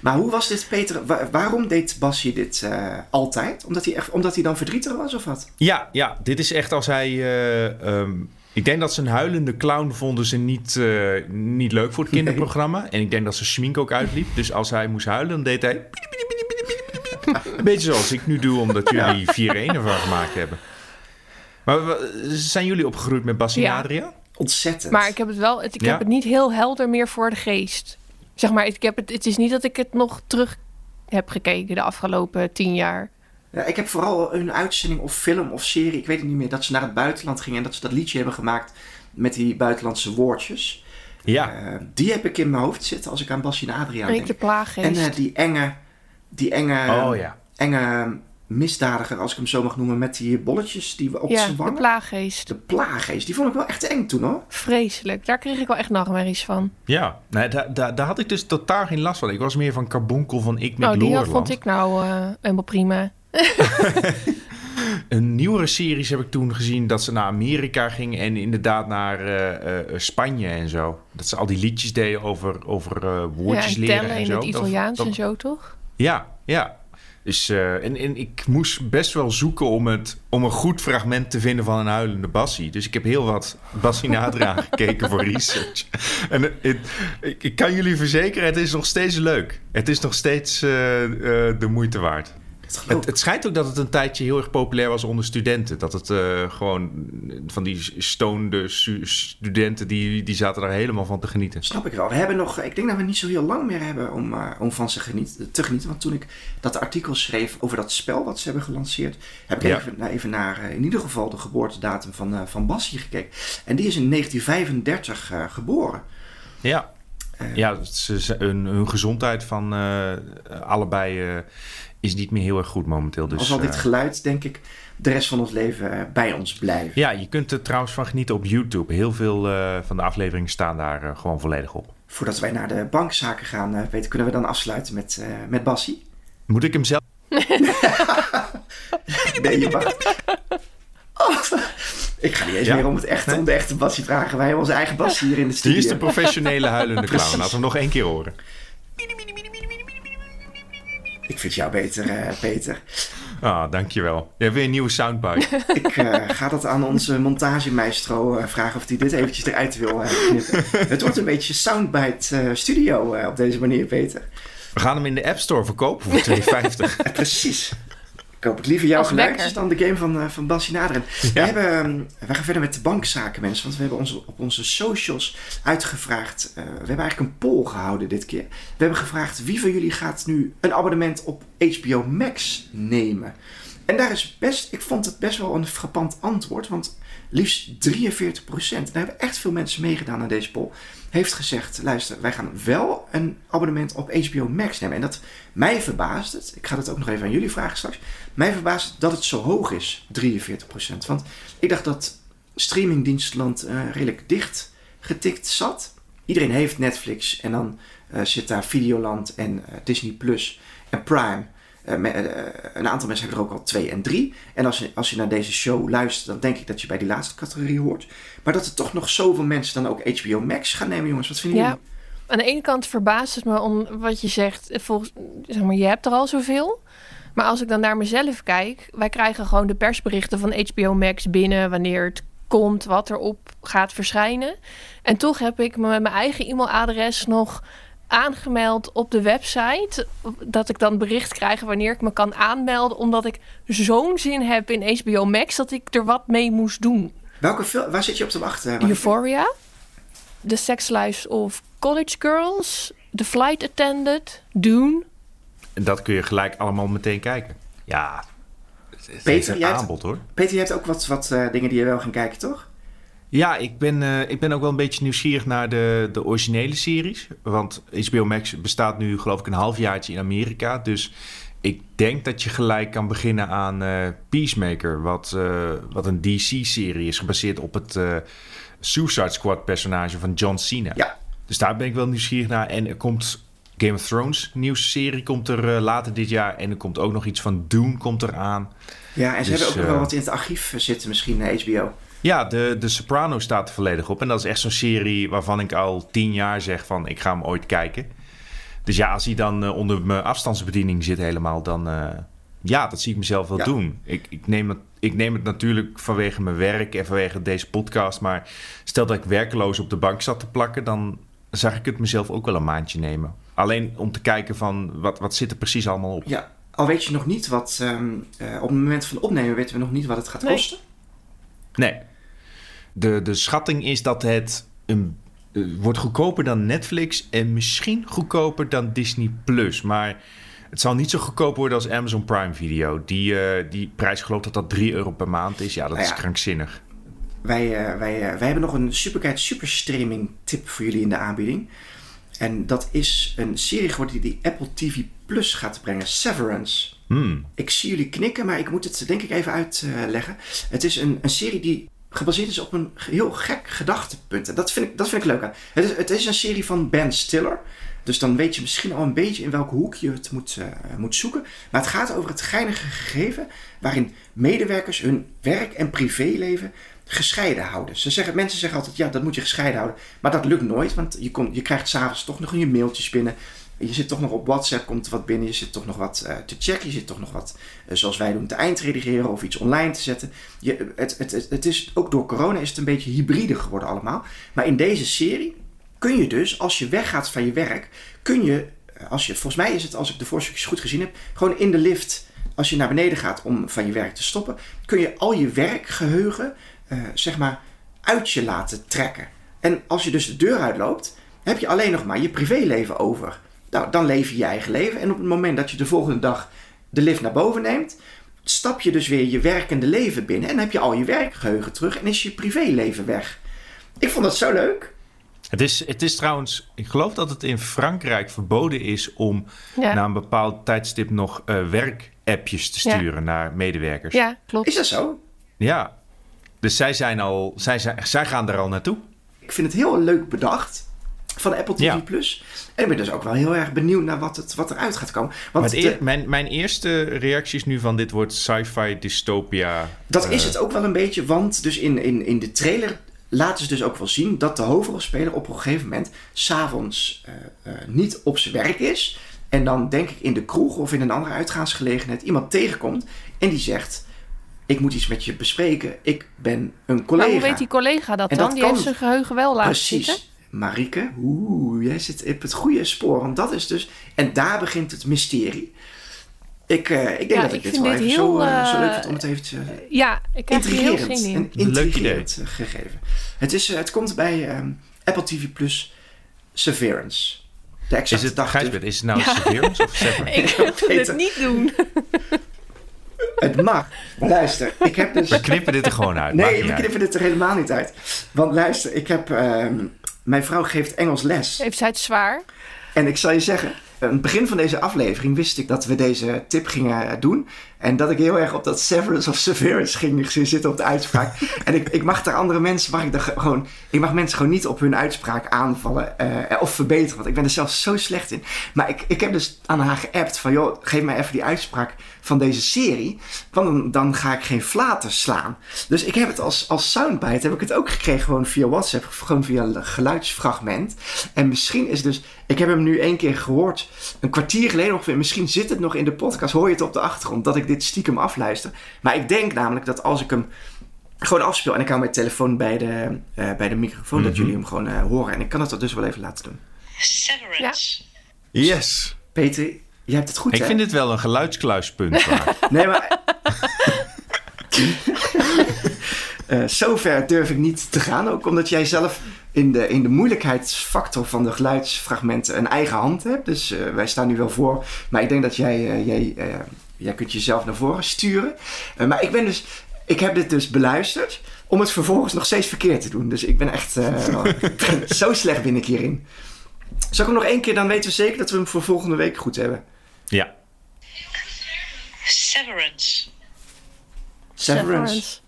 Maar hoe was dit, Peter? Wa- waarom deed Basje dit eh, altijd? Omdat hij, echt, omdat hij dan verdrietig was of wat? Ja, ja, dit is echt als hij. eh, ehm, ik denk dat ze een huilende clown vonden ze niet, eh, niet leuk voor het kinderprogramma. En ik denk dat ze schmink ook uitliep. Dus als hij moest huilen, dan deed hij. Een beetje zoals ik nu doe, omdat jullie 4-1 ervan gemaakt hebben. Maar zijn jullie opgegroeid met Bassie en Ja. Adria? Ontzettend. Maar ik heb het wel, ik Ja? heb het niet heel helder meer voor de geest. Zeg maar, ik heb het, het is niet dat ik het nog terug heb gekeken de afgelopen tien jaar. Ja, ik heb vooral een uitzending of film of serie, ik weet het niet meer, dat ze naar het buitenland gingen en dat ze dat liedje hebben gemaakt met die buitenlandse woordjes. Ja. Eh, die heb ik in mijn hoofd zitten als ik aan Basje en Adriaan de denk. plaaggeest. En eh, die enge, die enge, Oh ja. enge misdadiger, als ik hem zo mag noemen, met die bolletjes die op ja, zijn de wangen. plaaggeest. De plaaggeest, die vond ik wel echt eng toen hoor. Vreselijk. Daar kreeg ik wel echt nachtmerries van. Ja, nee, daar, daar, daar had ik dus totaal geen last van. Ik was meer van Carbonkel van Ik met Nou, die vond ik nou eh, helemaal prima. Een nieuwere series heb ik toen gezien dat ze naar Amerika gingen en inderdaad naar eh, eh, Spanje en zo. Dat ze al die liedjes deden over, over eh, woordjes ja, en leren en in zo. het Dat- Italiaans dat- en zo, toch? Ja, ja. Dus, eh, en, en ik moest best wel zoeken om, het, om een goed fragment te vinden van een huilende Bassie. Dus ik heb heel wat Bassie Nadra gekeken voor research. En het, het- ik, ik kan jullie verzekeren, het is nog steeds leuk. Het is nog steeds eh, eh, de moeite waard. Het, het schijnt ook dat het een tijdje heel erg populair was onder studenten. Dat het eh, gewoon van die stonede stu- studenten, die, die zaten daar helemaal van te genieten. Snap ik wel. We hebben nog, ik denk dat we niet zo heel lang meer hebben om, eh, om van ze te genieten. Want toen ik dat artikel schreef over dat spel wat ze hebben gelanceerd, heb ik Ja. even, naar- even naar eh, in ieder geval de geboortedatum van, van Bassie gekeken. En die is in 1935 eh, geboren. Ja, ja ze, hun, hun gezondheid van allebei is niet meer heel erg goed momenteel. Dus, al zal dit eh, geluid, denk ik, de rest van ons leven eh, bij ons blijven. ja, je kunt er trouwens van genieten op YouTube. Heel veel eh, van de afleveringen staan daar gewoon volledig op. Voordat wij naar de bankzaken gaan, Peter, kunnen we dan afsluiten met, met Bassie? Moet ik hem zelf? Nee, je mag. Oh, ik ga niet eens Ja? meer om, het om de echte Bassie vragen. Wij hebben onze eigen Bassie hier in de Die studio. is de professionele huilende clown. Laten we hem nog één keer horen. Ik vind jou beter, eh, Peter. Ah, dankjewel. Je hebt weer een nieuwe soundbite. Ik eh, ga dat aan onze montagemaestro eh, vragen of hij dit eventjes eruit wil knippen. Het wordt een beetje soundbite studio op deze manier, Peter. We gaan hem in de App Store verkopen voor 2,50. Eh, Ik hoop het liever jouw Als geluidjes dan de game van, uh, van Bassie Naderen. We, hebben, ehm, we gaan verder met de bankzaken, mensen. Want we hebben onze, op onze socials uitgevraagd. eh, we hebben eigenlijk een poll gehouden dit keer. We hebben gevraagd wie van jullie gaat nu een abonnement op HBO Max nemen. En daar is best, ik vond het best wel een frappant antwoord. Want liefst 43 procent, daar hebben echt veel mensen meegedaan aan deze poll. Heeft gezegd, luister, wij gaan wel een abonnement op HBO Max nemen. En dat mij verbaast het. Ik ga dat ook nog even aan jullie vragen straks. Mij verbaast dat het zo hoog is, 43 procent. Want ik dacht dat streamingdienstland eh, redelijk dicht getikt zat. Iedereen heeft Netflix en dan eh, zit daar Videoland en eh, Disney Plus en Prime. Eh, me- eh, een aantal mensen hebben er ook al twee en drie. En als je, als je naar deze show luistert, dan denk ik dat je bij die laatste categorie hoort. Maar dat er toch nog zoveel mensen dan ook HBO Max gaan nemen, jongens. Wat vinden Ja. jullie? Aan de ene kant verbaast het me om wat je zegt. Volgens, zeg maar, je hebt er al zoveel. Maar als ik dan naar mezelf kijk, wij krijgen gewoon de persberichten van HBO Max binnen wanneer het komt, wat erop gaat verschijnen. En toch heb ik me met mijn eigen e-mailadres nog aangemeld op de website. Dat ik dan bericht krijg wanneer ik me kan aanmelden. Omdat ik zo'n zin heb in HBO Max dat ik er wat mee moest doen. Welke film, waar zit je op te wachten? Euphoria, The Sex Lives of College Girls, The Flight Attendant, Dune. En dat kun je gelijk allemaal meteen kijken. Ja, het is Peter, een jij hebt- aanbod hoor. Peter, je hebt ook wat, wat eh, dingen die je wel gaan kijken, toch? Ja, ik ben, eh, ik ben ook wel een beetje nieuwsgierig naar de, de originele series. Want HBO Max bestaat nu geloof ik een halfjaartje in Amerika. Dus ik denk dat je gelijk kan beginnen aan eh, Peacemaker. Wat, eh, wat een DC-serie is, gebaseerd op het Suicide Squad personage van John Cena. Ja. Dus daar ben ik wel nieuwsgierig naar. En er komt Game of Thrones, nieuwste serie, komt er later dit jaar. En er komt ook nog iets van Dune komt eraan. Ja, en ze Dus, hebben ook nog wel wat in het archief zitten, misschien HBO. Ja, de, de Soprano staat er volledig op. En dat is echt zo'n serie waarvan ik al tien jaar zeg van ik ga hem ooit kijken. Dus ja, als hij dan eh, onder mijn afstandsbediening zit helemaal, dan... eh, ja, dat zie ik mezelf wel Ja. doen. Ik, ik, neem het, ik neem het natuurlijk vanwege mijn werk en vanwege deze podcast. Maar stel dat ik werkeloos op de bank zat te plakken... dan zag ik het mezelf ook wel een maandje nemen. Alleen om te kijken van, wat, wat zit er precies allemaal op? Ja, al weet je nog niet wat... ehm, eh, op het moment van opnemen weten we nog niet wat het gaat Nee. kosten. Nee. De, de schatting is dat het een, eh, wordt goedkoper dan Netflix en misschien goedkoper dan Disney Plus. Maar het zal niet zo goedkoop worden als Amazon Prime Video. Die, eh, die prijs geloof dat dat 3 euro per maand is. Ja, dat Nou is krankzinnig. Wij, eh, wij, wij hebben nog een Superkite Superstreaming tip voor jullie in de aanbieding. En dat is een serie geworden die, die Apple TV Plus gaat brengen. Severance. Hmm. Ik zie jullie knikken, maar ik moet het denk ik even uitleggen. het is een, een serie die gebaseerd is op een heel gek gedachtepunt. En dat vind ik, dat vind ik leuk aan. Het is, het is een serie van Ben Stiller. Dus dan weet je misschien al een beetje in welke hoek je het moet, eh, moet zoeken. Maar het gaat over het geinige gegeven waarin medewerkers hun werk- en privéleven gescheiden houden. Ze zeggen, mensen zeggen altijd, ja, dat moet je gescheiden houden. Maar dat lukt nooit, want je, komt, je krijgt s'avonds toch nog je mailtjes binnen. Je zit toch nog op WhatsApp, komt er wat binnen. Je zit toch nog wat eh, te checken. Je zit toch nog wat, eh, zoals wij doen, te eindredigeren of iets online te zetten. Je, het, het, het, is, ook door corona is het een beetje hybride geworden allemaal. Maar in deze serie kun je dus, als je weggaat van je werk, kun je, eh, als je, volgens mij is het, als ik de voorstukjes goed gezien heb, gewoon in de lift, als je naar beneden gaat om van je werk te stoppen, kun je al je werkgeheugen, eh, zeg maar, uit je laten trekken. En als je dus de deur uitloopt, heb je alleen nog maar je privéleven over. Nou, dan leef je je eigen leven. En op het moment dat je de volgende dag de lift naar boven neemt, stap je dus weer je werkende leven binnen. En dan heb je al je werkgeheugen terug en is je privéleven weg. Ik vond dat zo leuk. Het, is, het is trouwens, ik geloof dat het in Frankrijk verboden is om Ja, na een bepaald tijdstip nog eh, werkappjes te Ja. sturen naar medewerkers. ja klopt. Is dat zo? Ja. Dus zij, zijn al, zij, zijn, zij gaan er al naartoe. Ik vind het heel leuk bedacht van Apple TV+. Ja. Plus. En ik ben dus ook wel heel erg benieuwd naar wat, het, wat eruit gaat komen. Want Maar het de- eer- mijn, mijn eerste reactie is nu van dit wordt sci-fi dystopia. Dat eh, is het ook wel een beetje, want dus in, in, in de trailer laten ze dus ook wel zien dat de hoofdrolspeler op een gegeven moment s'avonds eh eh niet op zijn werk is. En dan denk ik in de kroeg of in een andere uitgaansgelegenheid iemand tegenkomt en die zegt: Ik moet iets met je bespreken, ik ben een collega. Maar hoe weet die collega dat En dan? dat die kan- heeft zijn geheugen wel laten zitten. Marieke, oeh, jij zit op het goede spoor. Want dat is dus. En daar begint het mysterie. Ik, eh, ik denk Ja, dat ik, ik dit wel dit even zo, eh, zo leuk eh, vind om het even te, Ja, ik heb er heel intrigerend. zin in. Een leuk intrigerend eh, gegeven. Het, is, het komt bij ehm, Apple TV Plus Severance. De Is het. Gijsbert, is het nou Severance of Severance? Ik wil het niet doen. Het mag. Luister, ik heb dus... We knippen dit er gewoon uit. Nee, we uit. knippen dit er helemaal niet uit. Want luister, ik heb... ehm, mijn vrouw geeft Engels les. Heeft zij het zwaar? En ik zal je zeggen, aan het begin van deze aflevering wist ik dat we deze tip gingen doen. En dat ik heel erg op dat severance of severance ging zitten op de uitspraak. en ik, ik mag daar andere mensen, mag ik er gewoon, ik mag mensen gewoon niet op hun uitspraak aanvallen eh, of verbeteren. Want ik ben er zelf zo slecht in. Maar ik, ik heb dus aan haar geappt van, joh, geef mij even die uitspraak van deze serie. Want dan, dan ga ik geen flaten slaan. Dus ik heb het als, als soundbite, heb ik het ook gekregen gewoon via WhatsApp. Gewoon via een geluidsfragment. En misschien is dus, ik heb hem nu één keer gehoord. Een kwartier geleden ongeveer. Misschien zit het nog in de podcast. Hoor je het op de achtergrond dat ik dit stiekem afluister. Maar ik denk namelijk dat als ik hem gewoon afspeel. En ik hou mijn telefoon bij de, eh, bij de microfoon. Dat Mhm. jullie hem gewoon eh, horen. En ik kan het dat dus wel even laten doen. Severance. Yes. Peter, jij hebt het goed Ik hè? vind dit wel een geluidskluispunt. Nee, maar... Eh, zover durf ik niet te gaan. Ook omdat jij zelf in de, in de moeilijkheidsfactor van de geluidsfragmenten een eigen hand hebt. Dus eh, wij staan nu wel voor. Maar ik denk dat jij, jij, eh, jij kunt jezelf naar voren sturen. Eh, maar ik ben dus... Ik heb dit dus beluisterd om het vervolgens nog steeds verkeerd te doen. Dus ik ben echt... eh, zo slecht ben ik hierin. Zal ik hem nog één keer? Dan weten we zeker dat we hem voor volgende week goed hebben. ja. Severance. Severance.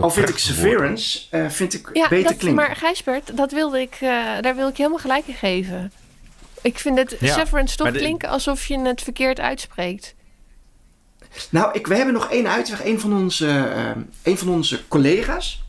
Al vind ik. Severance eh, vind ik Ja, beter dat, klinken. maar Gijsbert, dat wilde ik, eh, daar wil ik helemaal gelijk in geven. Ik vind het Ja, severance toch de- klinken alsof je het verkeerd uitspreekt. Nou, ik, we hebben nog één uitweg. Een van onze, eh, een van onze collega's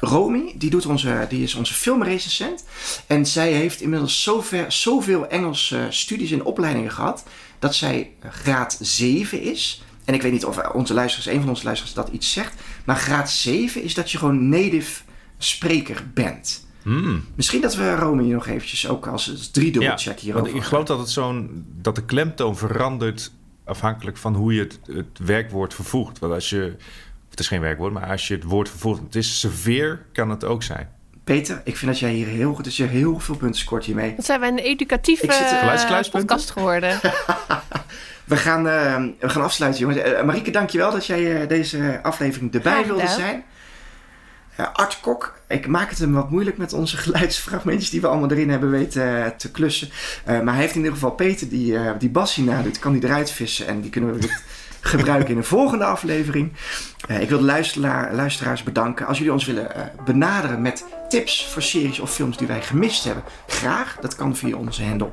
Romy, die, doet onze, die is onze filmrecensent. En zij heeft inmiddels zover, zoveel Engelse studies en opleidingen gehad... dat zij graad 7 is. En ik weet niet of onze luisteraars, een van onze luisteraars dat iets zegt. Maar graad 7 is dat je gewoon native spreker bent. Hmm. Misschien dat we Romy nog eventjes ook als, als driedubbel check want hierover ik geloof dat het zo'n dat de klemtoon verandert afhankelijk van hoe je het, het werkwoord vervoegt. Want als je, het is geen werkwoord, maar als je het woord vervoegt, het is severe, kan het ook zijn. Peter, ik vind dat jij hier heel goed, dus je heel veel punten scoort hiermee. Wat zijn wij een educatieve Ik zit Geluidskluispunten? podcast geworden. We gaan, eh, we gaan afsluiten, jongens. Eh, Marieke, dankjewel dat jij eh, deze aflevering erbij wilde zijn. Eh, Art Kok, ik maak het hem wat moeilijk met onze geluidsfragmentjes die we allemaal erin hebben weten eh, te klussen. Eh, maar hij heeft in ieder geval Peter, die, eh die Bassie nadoet, kan die eruit vissen. En die kunnen we weer gebruiken in een volgende aflevering. Ik wil de luisteraar, luisteraars bedanken. Als jullie ons willen benaderen met tips voor series of films die wij gemist hebben, graag. Dat kan via onze handle,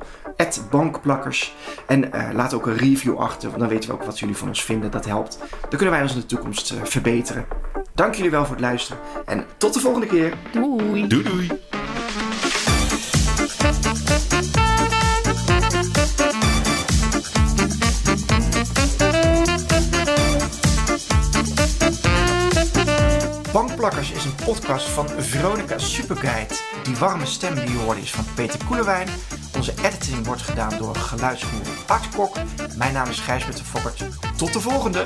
bankplakkers. En eh, laat ook een review achter, want dan weten we ook wat jullie van ons vinden. Dat helpt. Dan kunnen wij ons in de toekomst eh, verbeteren. Dank jullie wel voor het luisteren. En tot de volgende keer. Doei. Doei doei! Bankplakkers is een podcast van Veronica Superguide. Die warme stem die je hoorde is van Peter Koelewijn. Onze editing wordt gedaan door geluidsvoer Art Kok. Mijn naam is Gijsbert de Fokkert. Tot de volgende!